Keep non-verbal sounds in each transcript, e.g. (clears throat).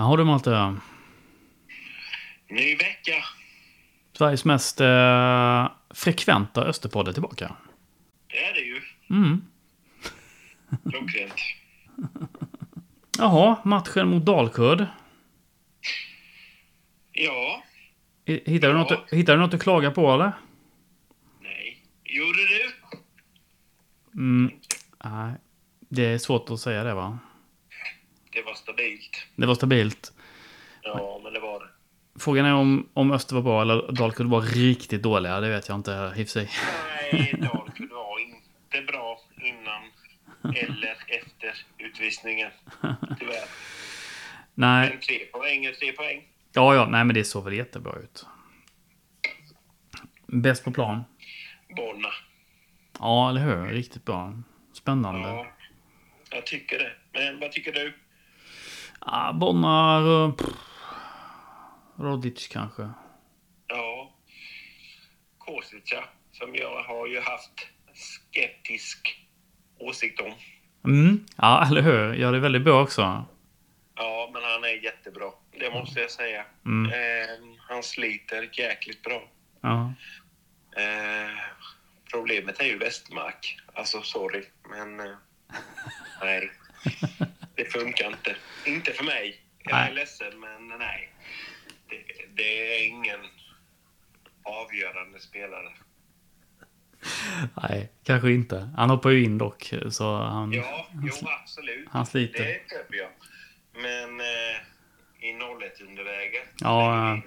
Jaha du Malte. Ny vecka. Sveriges mest eh, frekventa Österpodd är tillbaka. Det är det ju. Mm. Klockrent. (laughs) Jaha, matchen mot Dalkurd. Ja. Hi- Hittade, du Ja. något, hittade du något att klaga på eller? Nej. Gjorde du? Mm. Nej, det är svårt att säga det va? Det var stabilt. Det var stabilt. Ja, men det var det. Frågan är om, om Öster var bra eller Dalkurd var riktigt dåliga. Det vet jag inte i och för sig. Nej, (laughs) Dalkurd var inte bra innan eller efter utvisningen. Tyvärr. Nej, Men tre poäng är tre poäng. ja, ja, nej men det såg väl jättebra ut. Bäst på plan. Bonna. Ja, eller hur? Riktigt bra. Spännande. Ja, jag tycker det. Men vad tycker du? Ah, Bonnar... pff, Rodic kanske. Ja. Kosica, som jag har ju haft skeptisk åsikt om. Mm, ja, eller hur? Gör det väldigt bra också. Ja, men han är jättebra. Det måste jag säga. Mm. Eh, han sliter jäkligt bra. Ja. Eh, problemet är ju Westmark. Alltså, sorry, men... Eh, nej. (laughs) Det funkar inte. Inte för mig. Jag är Nej. ledsen, men nej. Det, det är ingen avgörande spelare. Nej, kanske inte. Han hoppar ju in dock, så han... Ja, han, jo, absolut. han sliter. Det köper jag. Men eh, i 0-1 underläge. Ja.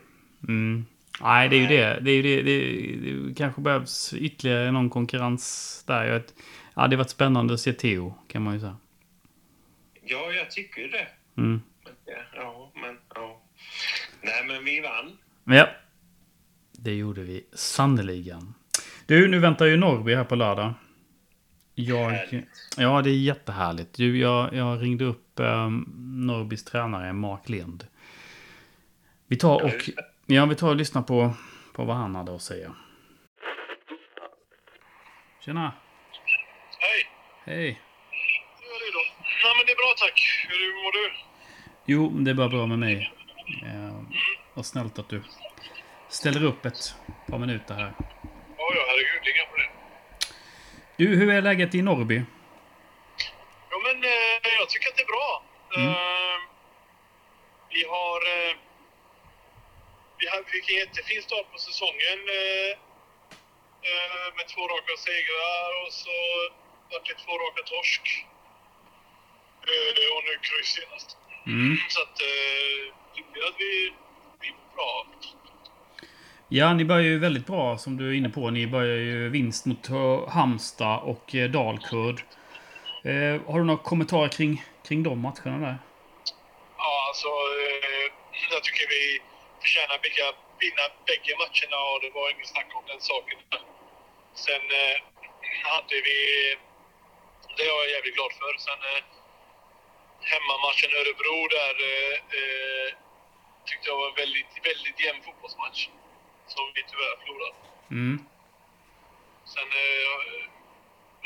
Mm. Nej, det är ju det. Det, är ju det. Det, det kanske behövs ytterligare någon konkurrens där. Jag vet- Ja, det har varit spännande att se Theo, kan man ju säga. Ja, jag tycker det. Mm. Men, ja, men ja. Nej, men vi vann. Ja, det gjorde vi sannoliken. Du, nu väntar ju Norrby här på lördag. Jag, Härligt. ja, det är jättehärligt. Du, jag, jag ringde upp um, Norrbys tränare Mark Lind. Vi tar och, ja, vi tar och lyssnar på, på vad han hade att säga. Tjena! Hej! Hej! Hur är det då? Nej men det är bra tack. Hur mår du? Jo, det är bara bra med mig. Eh, vad snällt att du ställer upp ett par minuter här. Ja, ja herregud. Inga problem. Du, hur är läget i Norrby? Ja men eh, jag tycker att det är bra. Mm. Eh, vi har... Eh, vi fick en jättefin start på säsongen. Eh, eh, med två raka segrar och så vart det två raka torsk. Och nu kryss senast. Mm. Så att... Eh, tycker att vi, vi är bra. Ja, ni börjar ju väldigt bra som du är inne på. Ni börjar ju vinst mot Halmstad och eh, Dalkurd. Eh, har du några kommentarer kring, kring de matcherna där? Ja, alltså eh, jag tycker vi förtjänar bägge, vinna bägge matcherna och det var inget snack om den saken. Sen eh, hade vi, det är jag jävligt glad för. Sen eh, hemmamatchen Örebro där eh, eh, tyckte jag var en väldigt, väldigt jämn fotbollsmatch. Som vi tyvärr förlorade. Mm. Sen eh,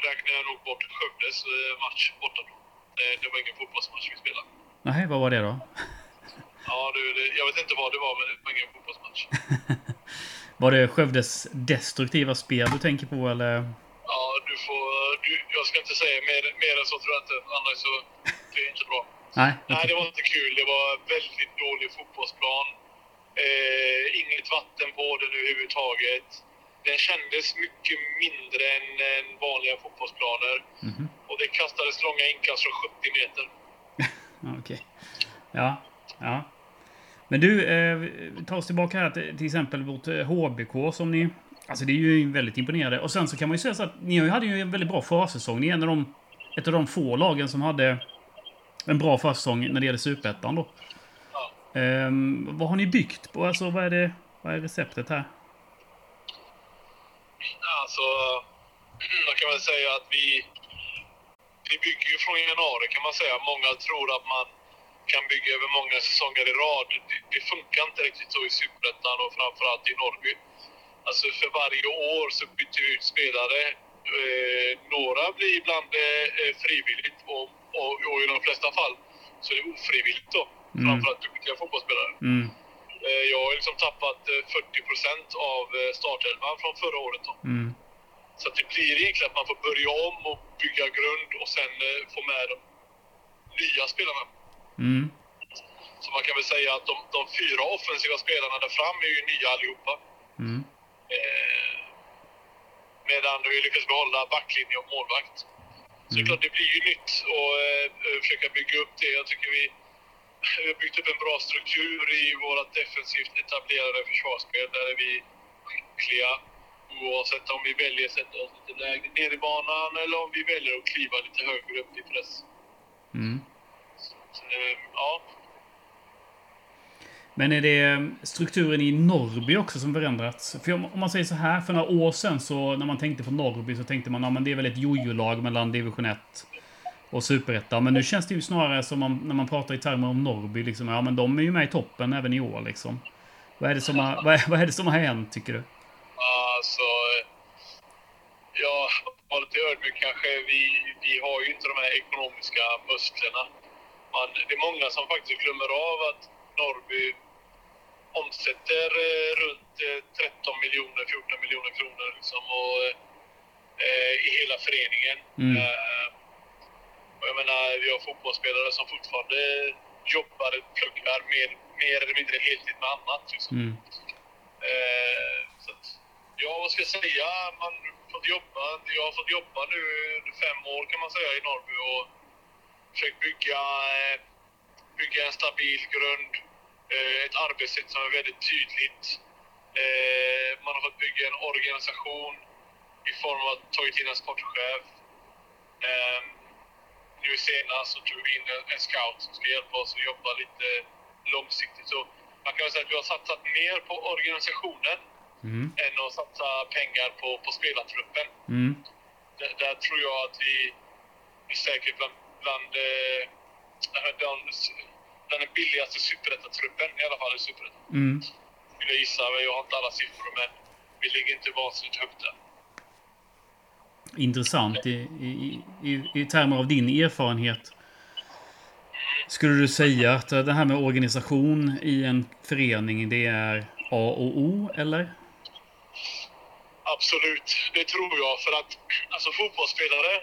räknar jag nog bort Skövdes eh, match borta då. Eh, det var ingen fotbollsmatch vi spelade. Nej, vad var det då? (laughs) Ja, du, det, jag vet inte vad det var, men det var ingen fotbollsmatch. (laughs) Var det Skövdes destruktiva spel du tänker på eller? Ja, du får... Du, jag ska inte säga mer, mer än så tror jag inte. Annars så... Det är inte bra. Nej, Nej, det var inte kul. Det var väldigt dålig fotbollsplan. Eh, inget vatten på den överhuvudtaget. Den kändes mycket mindre än, än vanliga fotbollsplaner. Mhm. Och det kastades långa inkast från 70 meter. (laughs) Okej. Ja, ja. Men du, eh, ta oss tillbaka här till, till exempel mot eh, HBK som ni... Alltså det är ju väldigt imponerande. Och sen så kan man ju säga så att ni hade ju en väldigt bra försäsong. Ni är en av de, ett av de få lagen som hade en bra försäsong när det gäller Superettan då. Ja. Ehm, vad har ni byggt på? Alltså vad är, det, vad är receptet här? Alltså, (clears throat) man kan väl säga att vi, vi bygger ju från januari kan man säga. Många tror att man kan bygga över många säsonger i rad. Det, det funkar inte riktigt så i Superettan och framförallt i Norrby. Alltså för varje år så byter vi ut spelare. Eh, några blir ibland eh, frivilligt och, och, och i de flesta fall så är det ofrivilligt då. Framförallt duktiga fotbollsspelare. Mm. Eh, Jag har liksom tappat eh, 40% av eh, startelvan från förra året. Då. Mm. Så att det blir egentligen att man får börja om och bygga grund och sen eh, få med de nya spelarna. Mm. Så man kan väl säga att de, de fyra offensiva spelarna där fram är ju nya allihopa. Mm. Eh, medan vi lyckas behålla backlinje och målvakt. Så det är klart, det blir ju nytt och eh, försöka bygga upp det. Jag tycker vi, (laughs) vi har byggt upp en bra struktur i vårt defensivt etablerade försvarsspel. Där är vi skickliga oavsett om vi väljer att sätta oss lite lägre ner i banan eller om vi väljer att kliva lite högre upp i press. Mm. Så, eh, ja, men är det strukturen i Norrby också som förändrats? För om man säger så här, för några år sedan så när man tänkte på Norrby så tänkte man att ja, det är väl ett jojo-lag mellan division 1 och superettan. Men nu känns det ju snarare som man, när man pratar i termer om Norrby, liksom, ja men de är ju med i toppen även i år liksom. Vad är det som har, vad är, vad är det som har hänt, tycker du? Alltså, ja, var lite ödmjuk kanske. Vi, vi har ju inte de här ekonomiska musklerna. Man, det är många som faktiskt glömmer av att Norrby omsätter eh, runt eh, 13 miljoner, 14 miljoner kronor liksom, och, eh, i hela föreningen. Mm. Eh, jag menar, vi har fotbollsspelare som fortfarande jobbar, pluggar mer, mer eller mindre heltid med annat. Liksom. Mm. Eh, så att, ja, vad ska jag säga? Man fått jobba. Jag har fått jobba nu under fem år kan man säga i Norrby och försökt bygga, eh, bygga en stabil grund. Eh, ett arbetssätt som är väldigt tydligt. Eh, man har fått bygga en organisation i form av att tagit in en sportchef. Eh, nu senast så tog vi in en, scout som ska hjälpa oss att jobba lite långsiktigt. Så man kan säga att vi har satsat mer på organisationen Mm. än att satsa pengar på, på spelartruppen. Mm. Där, där tror jag att vi är säkert bland, bland, eh, den billigaste superettan-truppen, i alla fall i superettan. Mm. Skulle jag gissa, jag har inte alla siffror, men vi ligger inte vansinnigt högt där. Intressant i, i, i, i termer av din erfarenhet. Skulle du säga att det här med organisation i en förening, det är A och O, eller? Absolut, det tror jag. För att alltså, fotbollsspelare,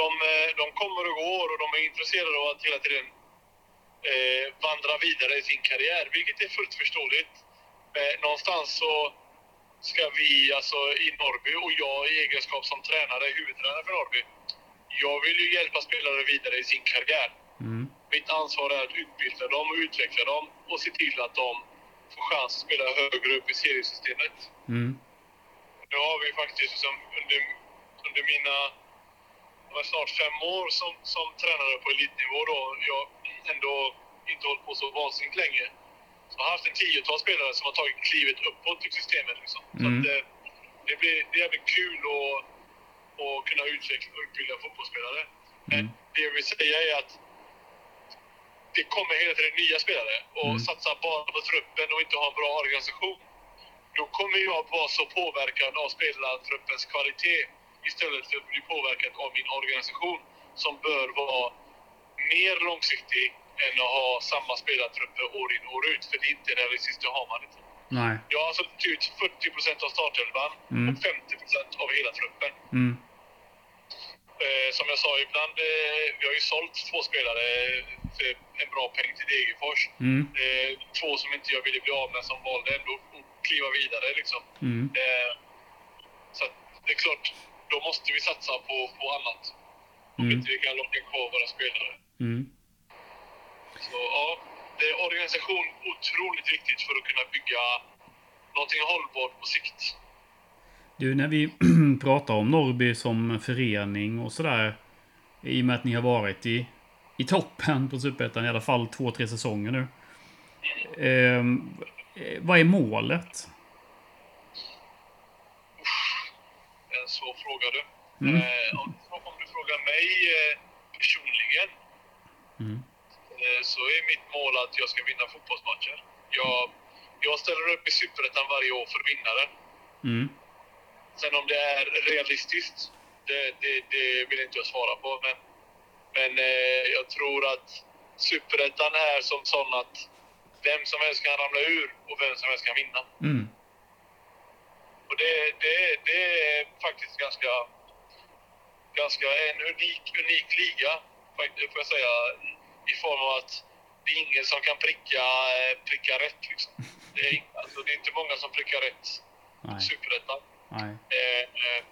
de, eh, de kommer och går och de är intresserade av att hela tiden eh, vandra vidare i sin karriär, vilket är fullt förståeligt. Eh, någonstans så ska vi, alltså i Norrby och jag i egenskap som tränare, huvudtränare för Norrby, jag vill ju hjälpa spelare vidare i sin karriär. Mm. Mitt ansvar är att utbilda dem och utveckla dem och se till att de får chans att spela högre upp i seriesystemet. Mm. Nu har vi faktiskt liksom under, under mina det var snart fem år som, som tränare på elitnivå då, jag ändå inte hållit på så vansinnigt länge. Så jag har haft en tiotal spelare som har tagit klivet uppåt i systemet. Liksom. Så Mm. att, eh, det, blir, det är jävligt kul att, att kunna utveckla och utbilda fotbollsspelare. Men Mm. det jag vill säga är att det kommer hela tiden nya spelare och Mm. satsa bara på truppen och inte ha en bra organisation. Då kommer jag vara så påverkad av spelartruppens kvalitet istället för att bli påverkad av min organisation som bör vara mer långsiktig än att ha samma spelartrupper år in och år ut. För det är inte realistiskt, det har man inte. Nej. Jag har alltså ut 40% av startelvan Mm. och 50% av hela truppen. Mm. Eh, som jag sa, ibland, eh, vi har ju sålt två spelare för en bra peng till Degerfors. Mm. Eh, två som inte jag ville bli av med som valde ändå att kliva vidare. Liksom. Mm. Så att det är klart, då måste vi satsa på, på annat. Om Mm. inte vi kan locka kvar våra spelare. Mm. Så ja, det är organisation otroligt viktigt för att kunna bygga någonting hållbart på sikt. Du, när vi (clears throat) pratar om Norrby som förening och sådär. I och med att ni har varit i, i toppen på Superettan i alla fall två, tre säsonger nu. Ehm, eh, vad är målet? En svår fråga du. Mm. Eh, om, om du frågar mig eh, personligen Mm. eh, så är mitt mål att jag ska vinna fotbollsmatcher. Jag, jag ställer upp i Superettan varje år för vinnare. Mm. Sen om det är realistiskt, det, det, det vill inte jag svara på. Men, men eh, jag tror att Superettan är som sån att vem som helst kan ramla ur och vem som helst kan vinna. Mm. Och det, det, det faktiskt ganska, ganska en unik, unik liga, får jag säga, i form av att det är ingen som kan pricka, eh, pricka rätt. Liksom. Det, är, alltså, det är inte många som prickar rätt i. Superettan. Eh, eh,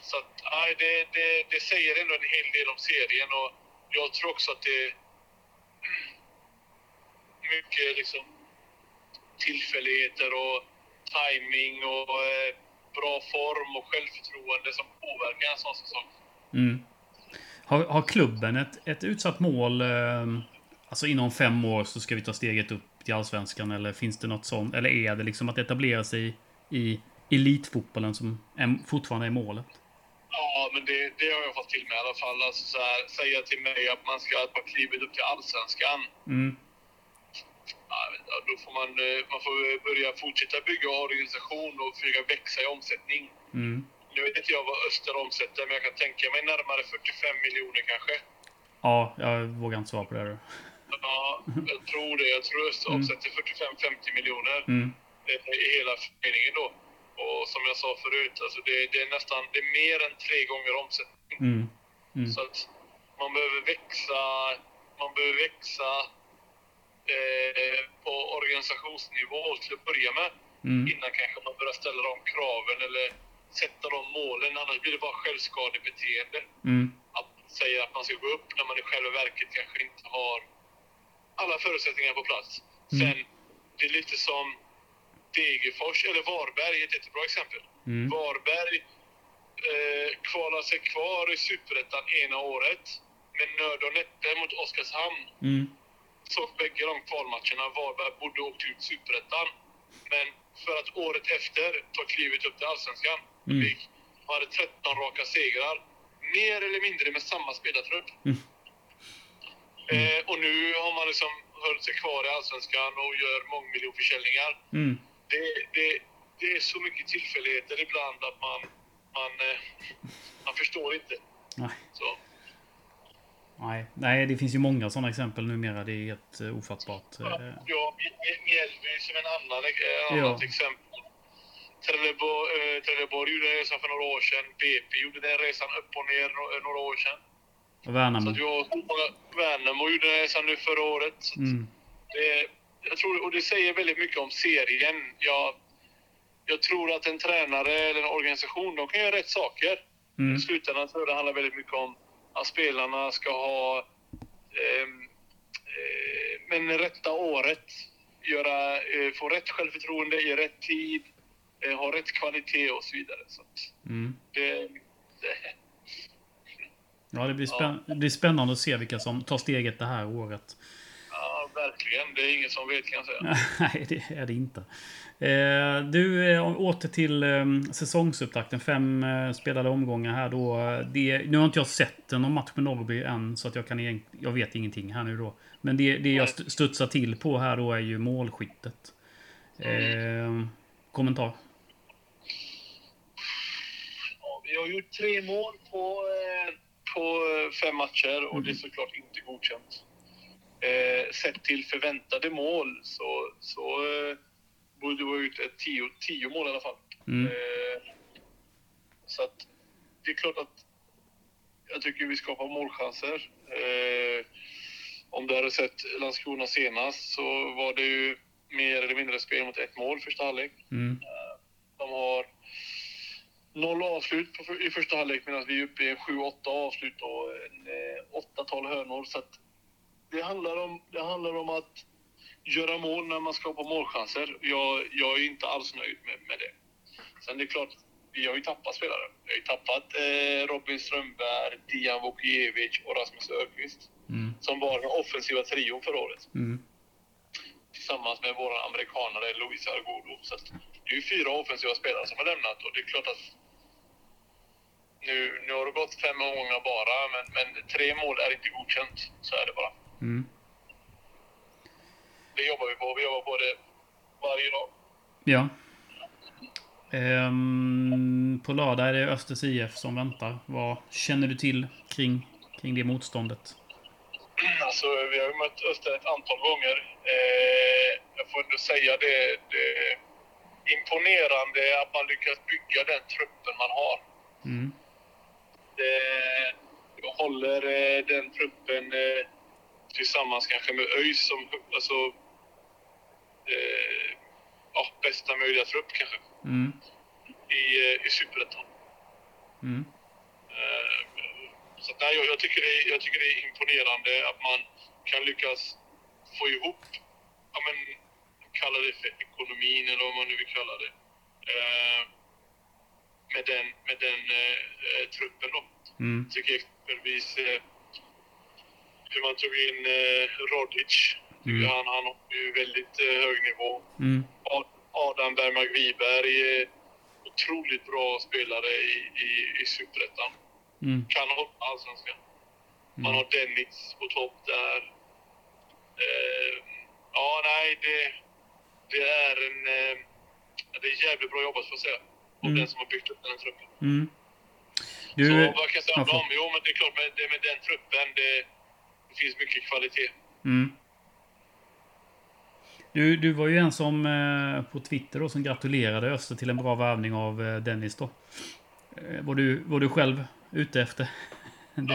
så att, nej, det, det, det säger ändå en hel del om serien och jag tror också att det är (clears throat) mycket liksom tillfälligheter och timing och eh, bra form och självförtroende som påverkar en sån säsong. Mm. Har, har klubben ett, ett utsatt mål? Eh, alltså inom fem år så ska vi ta steget upp till Allsvenskan. Eller finns det något sånt? Eller är det liksom att etablera sig i elitfotbollen som är, fortfarande är målet? Ja, men det, det har jag fått till mig i alla fall. Alltså så här, säga till mig att man ska ta klivet upp till Allsvenskan. Mm. Ja, jag vet inte, då får man, eh, man får börja fortsätta bygga organisation och försöka växa i omsättning. Mm. Nu vet inte jag vad Öster omsätter, men jag kan tänka mig närmare 45 miljoner kanske. Ja, jag vågar inte svara på det. Då. Ja, jag tror det. Jag tror Öster Mm. omsätter 45-50 miljoner Mm. eh, i hela föreningen då. Och som jag sa förut, alltså det, det är nästan det är mer än tre gånger omsättning. Mm. Mm. Så att man behöver växa, man behöver växa eh, på organisationsnivå till att börja med. Mm. Innan kanske man börjar ställa de kraven eller sätta de målen. Annars blir det bara självskadebeteende. Mm. Att säga att man ska gå upp när man i själva verket kanske inte har alla förutsättningar på plats. Mm. Sen, det är lite som Degerfors, eller Varberg är ett jättebra exempel. Mm. Varberg eh, kvalar sig kvar i Superettan ena året med nöd och näppe mot Oskarshamn. Mm. Så bägge de kvalmatcherna Varberg borde åkt ut i Superettan. Men för att året efter ta klivet upp till Allsvenskan. Mm. Vi hade 13 raka segrar. Mer eller mindre med samma spelartrupp. Mm. Eh, och nu har man liksom hållit sig kvar i Allsvenskan och gör mångmiljonförsäljningar. Mm. Det, det, det är så mycket tillfälligheter ibland att man, man, eh, man förstår inte. Nej. Så, Nej. Nej, det finns ju många sådana exempel numera. Det är helt uh, ofattbart. ja, Eh, ja, Mj- Mjällby som en annan, eh, Ja. annat exempel. Trelleborg, eh, Trelleborg gjorde den resan för några år sedan. BP gjorde den resan upp och ner några år sedan. och Så Värnamo. att har många, Värnamo gjorde den resan nu förra året. Så Mm. det, jag tror, och det säger väldigt mycket om serien. Jag, jag tror att en tränare eller en organisation, de kan göra rätt saker. Mm. I slutändan tror jag det handlar väldigt mycket om att spelarna ska ha ehm, eh, men rätta året, göra, eh, få rätt självförtroende i rätt tid, eh, ha rätt kvalitet och så vidare. Så att Mm. det, det, Ja, det blir, spänn- det blir spännande att se vilka som tar steget det här året. ja, verkligen. Det är ingen som vet kan jag säga. (laughs) Nej, det är det inte. Eh, du, eh, åter till eh, säsongsupptakten. Fem eh, spelade omgångar här då. Det, nu har inte jag sett någon match med Norrby än, så att jag, kan, jag vet ingenting här nu då. Men det, det jag st- studsar till på här då är ju målskyttet. Eh, kommentar? Ja, vi har gjort tre mål på, eh, på fem matcher och det är såklart inte godkänt. Eh, sett till förväntade mål så, så eh, borde ha gjort ett tio, tio mål i alla fall. Mm. Eh, så att det är klart att jag tycker vi skapar målchanser. Eh, om du hade sett Landskrona senast så var det ju mer eller mindre spel mot ett mål första halvlek. Mm. De har noll avslut på, i första halvlek medan vi är uppe i 7-8 avslut och en, eh, 8-12 hörnor. Så det, handlar om, det handlar om att göra mål när man skapar målchanser. Jag, jag är inte alls nöjd med, med det. Sen det är klart, vi har ju tappat spelare. Vi har ju tappat eh, Robin Strömberg, Dian Vukiewicz och Rasmus Öqvist Mm. som var den offensiva trion förra året Mm. tillsammans med vår amerikanare Luis Argodo. Så det är ju fyra offensiva spelare som har lämnat och det är klart att nu, nu har det gått fem omgångar bara, men, men tre mål är inte godkänt. Så är det bara. Mm. Det jobbar vi på. Vi jobbar på det varje dag. Ja. Ehm, på lördag är det Östers IF som väntar. Vad känner du till kring, kring det motståndet? alltså, vi har ju mött Öster ett antal gånger. Eh, jag får ändå säga det, det är imponerande att man lyckas bygga den truppen man har. Mm. Det, jag håller eh, den truppen eh, tillsammans kanske med ÖIS som alltså, eh, ja, bästa möjliga trupp kanske Mm. i, eh, i Superettan. Mm. Eh, Så att, nej, jag, jag, tycker det, är- jag tycker det är imponerande att man kan lyckas få ihop, ja men, kalla det för ekonomin eller vad man nu vill kalla det, eh, med den, med den eh, eh, truppen då. Mm. Jag tycker exempelvis eh, hur man tog in eh, Rodic. Mm. Han, han har ju väldigt eh, hög nivå. Mm. Ad- Adam Bergmark Wiberg är otroligt bra spelare i, i, i Superettan. Mm. Kan hoppa allsvenskan. Man har Dennis på topp där. Eh, ja, nej, det, det är en... Eh, det är jävligt bra jobbat får jag säga. Av Mm. den som har byggt upp den här truppen. Mm. Så Du, vad kan jag säga om dem? Jo, men det är klart med, med den truppen, det, det finns mycket kvalitet. mm. Du, du var ju en som eh, på Twitter då, som gratulerade Öster till en bra värvning av eh, Dennis då. Eh, var, du, var du själv ute efter? (laughs) Den,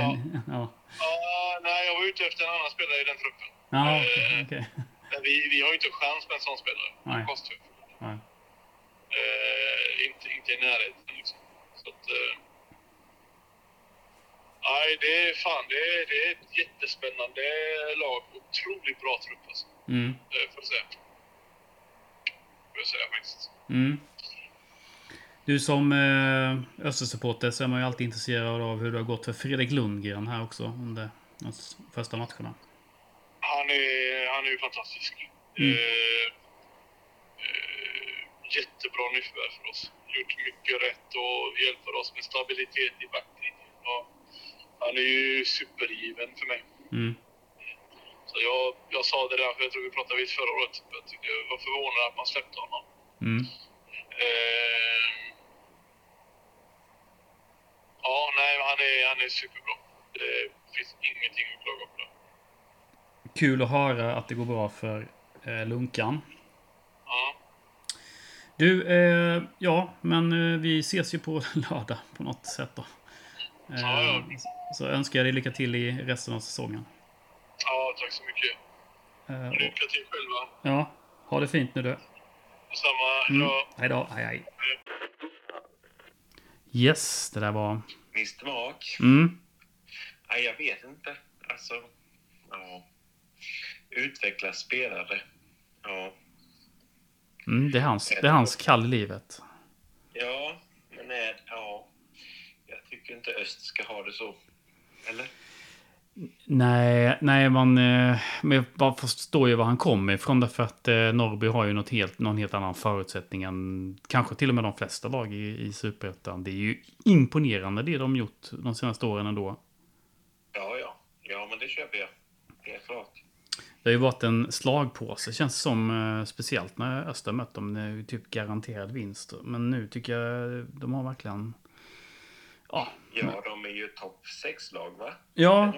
ja. Ja, nej, jag var ute efter en annan spelare i den truppen. Ja, Eh. (laughs) Men vi, vi har ju inte chans med en sån spelare. Nej. Kostar. Nej. Eh, inte, inte i närheten liksom. Så att, eh, nej, det är fan, det är, det är ett jättespännande lag. Otroligt bra trupp alltså. Mm. Eh, får jag säga. Får jag säga faktiskt. Mm. Du som eh, Östersupporter så är man ju alltid intresserad av hur det har gått för Fredrik Lundgren här också under de första matcherna. Han är, han är ju fantastisk. Mm. Eh, eh, jättebra nyförvärv för oss. Gjort mycket rätt och hjälper oss med stabilitet i backlinjen. Han är ju supergiven för mig. Mm. Så jag, jag sa det där, för jag tror vi pratade vid förra året. Jag tyckte jag var förvånad att man släppte honom. Mm. Eh, ja, nej, han är, han är superbra. Det finns ingenting att klaga på. där. Kul att höra att det går bra för eh, Lunkan. Ja, Du, eh, ja, men eh, vi ses ju på (laughs) lördag på något sätt då. Eh, Ja, ja. Så önskar jag dig lycka till i resten av säsongen. Tack så mycket. Eh, och, Lycka till själva. ja, ha det fint nu du. Detsamma. Mm. Ja. Hej då, hej hej. Yes, det där var... Visst mak? Mm, Nej, jag vet inte. Alltså, ja. Utveckla spelare. Ja. mm, det, är hans, det är hans kall i livet. Ja, men är, ja. Jag tycker inte Öst ska ha det så. Eller? Nej, nej man, eh, men jag förstår ju var han kommer ifrån. Därför att eh, Norrby har ju något helt, någon helt annan förutsättning än kanske till och med de flesta lag i, i Superettan. Det är ju imponerande det de gjort de senaste åren ändå. Ja, ja. Ja, men det köper jag. Helt klart. Det har ju varit en slagpåse känns det som. eh, Speciellt när Öster mött dem. Det är ju typ garanterad vinst. Men nu tycker jag de har verkligen... Ja, Ja, de är ju topp 6-lag, va? Ja,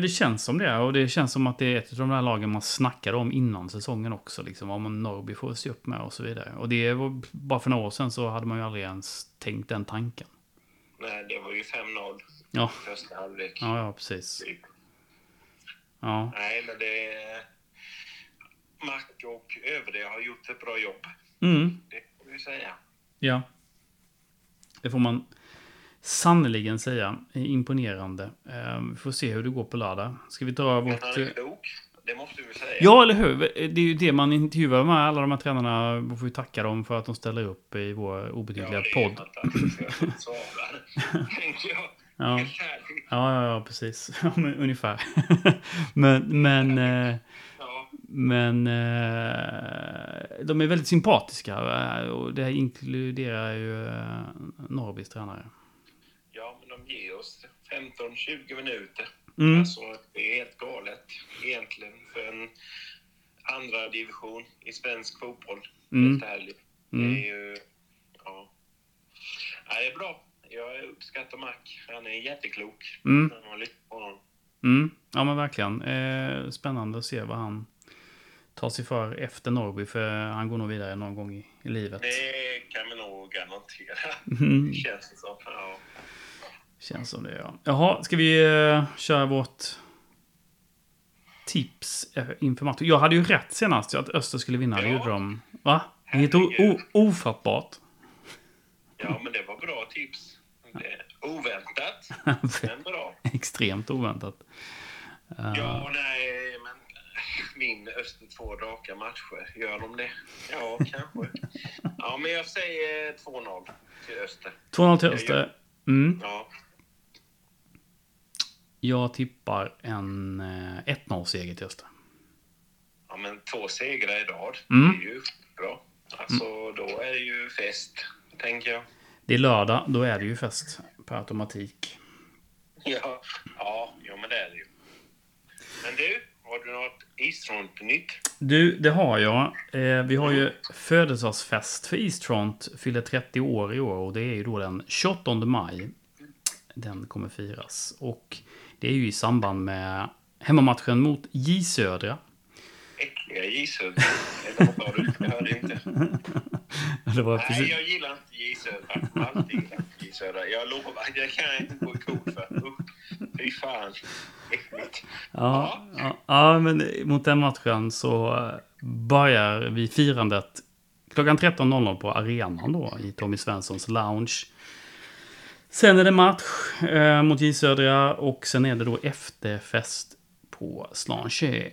det känns som det. Och det känns som att det är ett av de där lagen man snackade om innan säsongen också. Liksom, vad man Norrby får se upp med och så vidare. Och det var bara för några år sedan så hade man ju aldrig ens tänkt den tanken. Nej, det var ju 5-0 Ja, första halvlek. ja, ja precis. Typ. Ja, Nej, men det är... Mac och övriga har gjort ett bra jobb. mm, Det får vi säga. ja. Det får man sannerligen säga. Imponerande. Eh, vi får se hur det går på lördag. Ska vi dra vårt... han är klok. Det måste vi säga. Ja, eller hur? Det är ju det man intervjuar med alla de här tränarna. Vi får ju tacka dem för att de ställer upp i vår obetydliga är podd. (laughs) Ja. Ja, ja, ja precis. Ja, men, ungefär. (laughs) men, men, eh, Ja. men eh, de är väldigt sympatiska. eh, Och det inkluderar ju eh, Norrbys tränare. De ger oss 15-20 minuter. Mm. Alltså, det är helt galet egentligen för en andra division i svensk fotboll. Mm. Helt ärligt. Mm. Det är ju... Ja. ja. Det är bra. Jag uppskattar Mac. Han är jätteklok. Mm. På honom. Mm. Ja, men verkligen. Eh, spännande att se vad han tar sig för efter Norrby, för han går nog vidare någon gång i, i livet. Det kan vi nog garantera. Mm. (laughs) Känns det som. Ja. Känns som det, ja. Jaha, ska vi eh, köra vårt tips eh, inför matchen? Jag hade ju rätt senast, att Öster skulle vinna. Det Ja. gjorde de. Va? Det är helt o- o- Herregud. ofattbart. ja, men det var bra tips. Det, oväntat, (laughs) men bra. Extremt oväntat. Eh, Ja, nej, men min Öster två raka matcher. Gör de det? Ja, kanske. (laughs) Ja, men jag säger 2-0 till Öster. 2-0 till Öster. Mm. Ja, Jag tippar en eh, 1-0-seger till Öster. ja men två segrar i rad. Mm. Det är ju bra. Alltså, då är det ju fest, tänker jag. Det är lördag, då är det ju fest per automatik. Ja, ja, ja men det är det ju. Men du, har du något Eastfront-nytt? Du, det har jag. Eh, vi har ju födelsedagsfest för Eastfront. Fyller 30 år i år och det är ju då den 28 maj. Den kommer firas. Och det är ju i samband med hemmamatchen mot J Södra. Äckliga J-Södra. Eller vad sa du? Jag hörde inte. (laughs) Det var Nej, jag gillar inte. Alltid gillat J-Södra. Jag lovar, det kan jag inte gå i kod för. Fy fan. Äckligt. Ja, ja, ja, men mot den matchen så eh, börjar vi firandet klockan 13.00 på arenan då i Tommy Svenssons lounge. Sen är det match eh, mot J Södra och sen är det då efterfest på Slanché.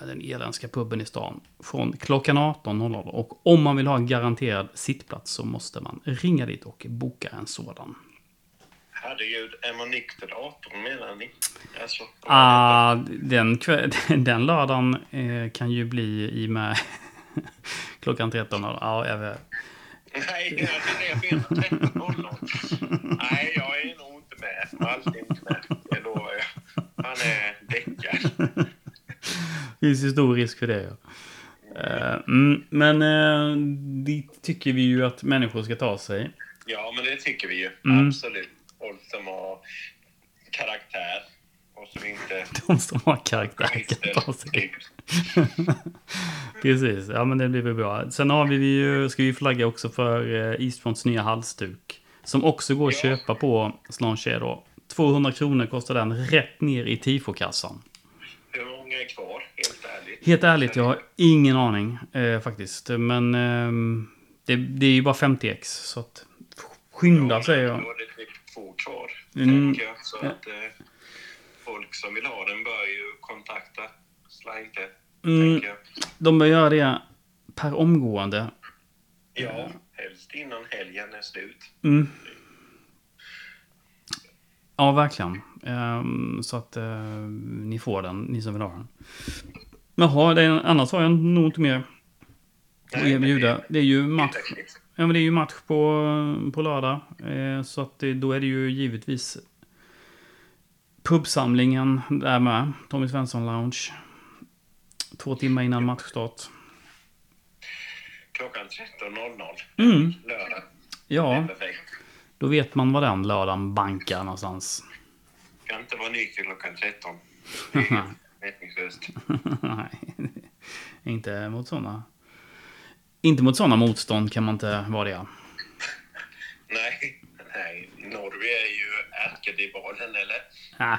eh, Den irländska puben i stan. Från klockan 18.00. Och om man vill ha en garanterad sittplats så måste man ringa dit och boka en sådan. Herregud, är man nykter 18 menar ni? Alltså, Ah, den, (laughs) den lördagen eh, kan ju bli i med (laughs) klockan 13. Ja, jag vet. Nej, det är det jag menar. 13.00. Nej, jag är nog inte med. Alltid inte med. Det lovar jag. Han är däckad. Det finns ju stor risk för det. Ja. Eh, mm, men eh, dit tycker vi ju att människor ska ta sig. Ja, men det tycker vi ju. Mm. Absolut. Folk som har karaktär som inte (laughs) De som har karaktär kan ta sig. (laughs) Precis, ja men det blir väl bra. Sen har vi ju, ska vi flagga också för eh, Eastfronts nya halsduk. Som också går att Ja. köpa på Slanché då. 200 kronor kostar den rätt ner i tifokassan. Hur många är kvar, helt ärligt? Helt ärligt, jag har ingen aning eh, faktiskt. Men ehm, det, det är ju bara 50 ex. Så att skynda säger Då jag. är det typ två kvar, Mm. tänker jag. Så Ja. att eh, folk som vill ha den bör ju kontakta Slajte, Mm, de bör göra det per omgående. Ja, helst innan helgen är slut. Mm. Ja, verkligen. Ehm, så att eh, ni får den, ni som vill ha den. Jaha, det är, annars har jag nog inte mer att erbjuda. Det är ju match, ja, men det är ju match på, på lördag. Eh, så att det, då är det ju givetvis pubsamlingen där med. Tommy Svensson Lounge. Två timmar innan matchstart. Klockan 13.00. Mm. Lördag. Ja, då vet man vad den lördagen bankar någonstans. Ska inte vara nykter klockan 13. (laughs) Det är meningslöst. Nej, inte mot sådana. Inte mot sådana motstånd kan man inte vara det. Nej, nej. Norrby är ju ärkerivalen, eller? Ah,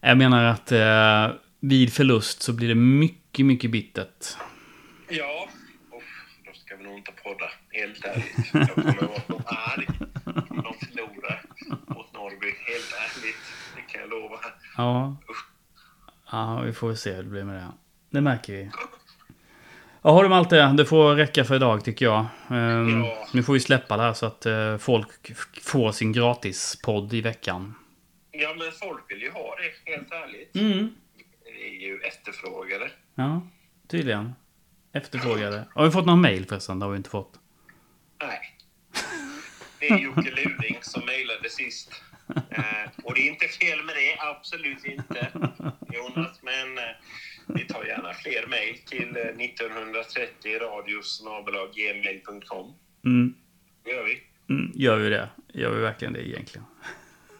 jag menar att eh, vid förlust så blir det mycket, mycket bittert. Ja. Uff, då ska vi nog inte podda, helt ärligt. (laughs) Jag kommer vara så arg om de förlorar mot Norrby, helt ärligt. Det kan jag lova. Ja. Ja, vi får se hur det blir med det. Det märker vi. Jaha du Malte, det får räcka för idag tycker jag. Ehm, Ja. Nu får vi släppa det här så att eh, folk får sin gratispodd i veckan. Ja, men folk vill ju ha det, helt ärligt. Mm. Det är ju efterfrågade. Ja, tydligen. Efterfrågade. Har vi fått någon mail förresten? Det har vi inte fått. Nej. Det är Jocke Luring som mejlade sist. Eh, och det är inte fel med det, absolut inte, Jonas. Men eh, vi tar gärna fler mejl till eh, 1930 radiosnabelag.gmail.com. Mm. Gör vi. Mm, gör vi det? Gör vi verkligen det egentligen?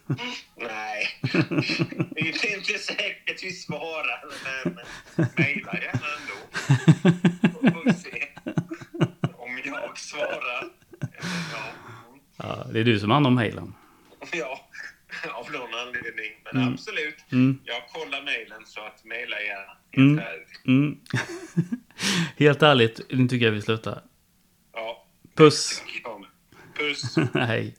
(laughs) Nej, Det är inte säkert vi svarar, men mejla gärna ändå. Får se om jag svarar. Ja, Ja, det är du som har hand om mejlen. ja, av någon anledning. Men absolut, Mm. jag kollar mejlen så att mejla gärna. Mm. Helt ärligt. Mm. (laughs) Helt ärligt, nu tycker jag vi slutar. Ja, Puss! Puss. (laughs) Hej.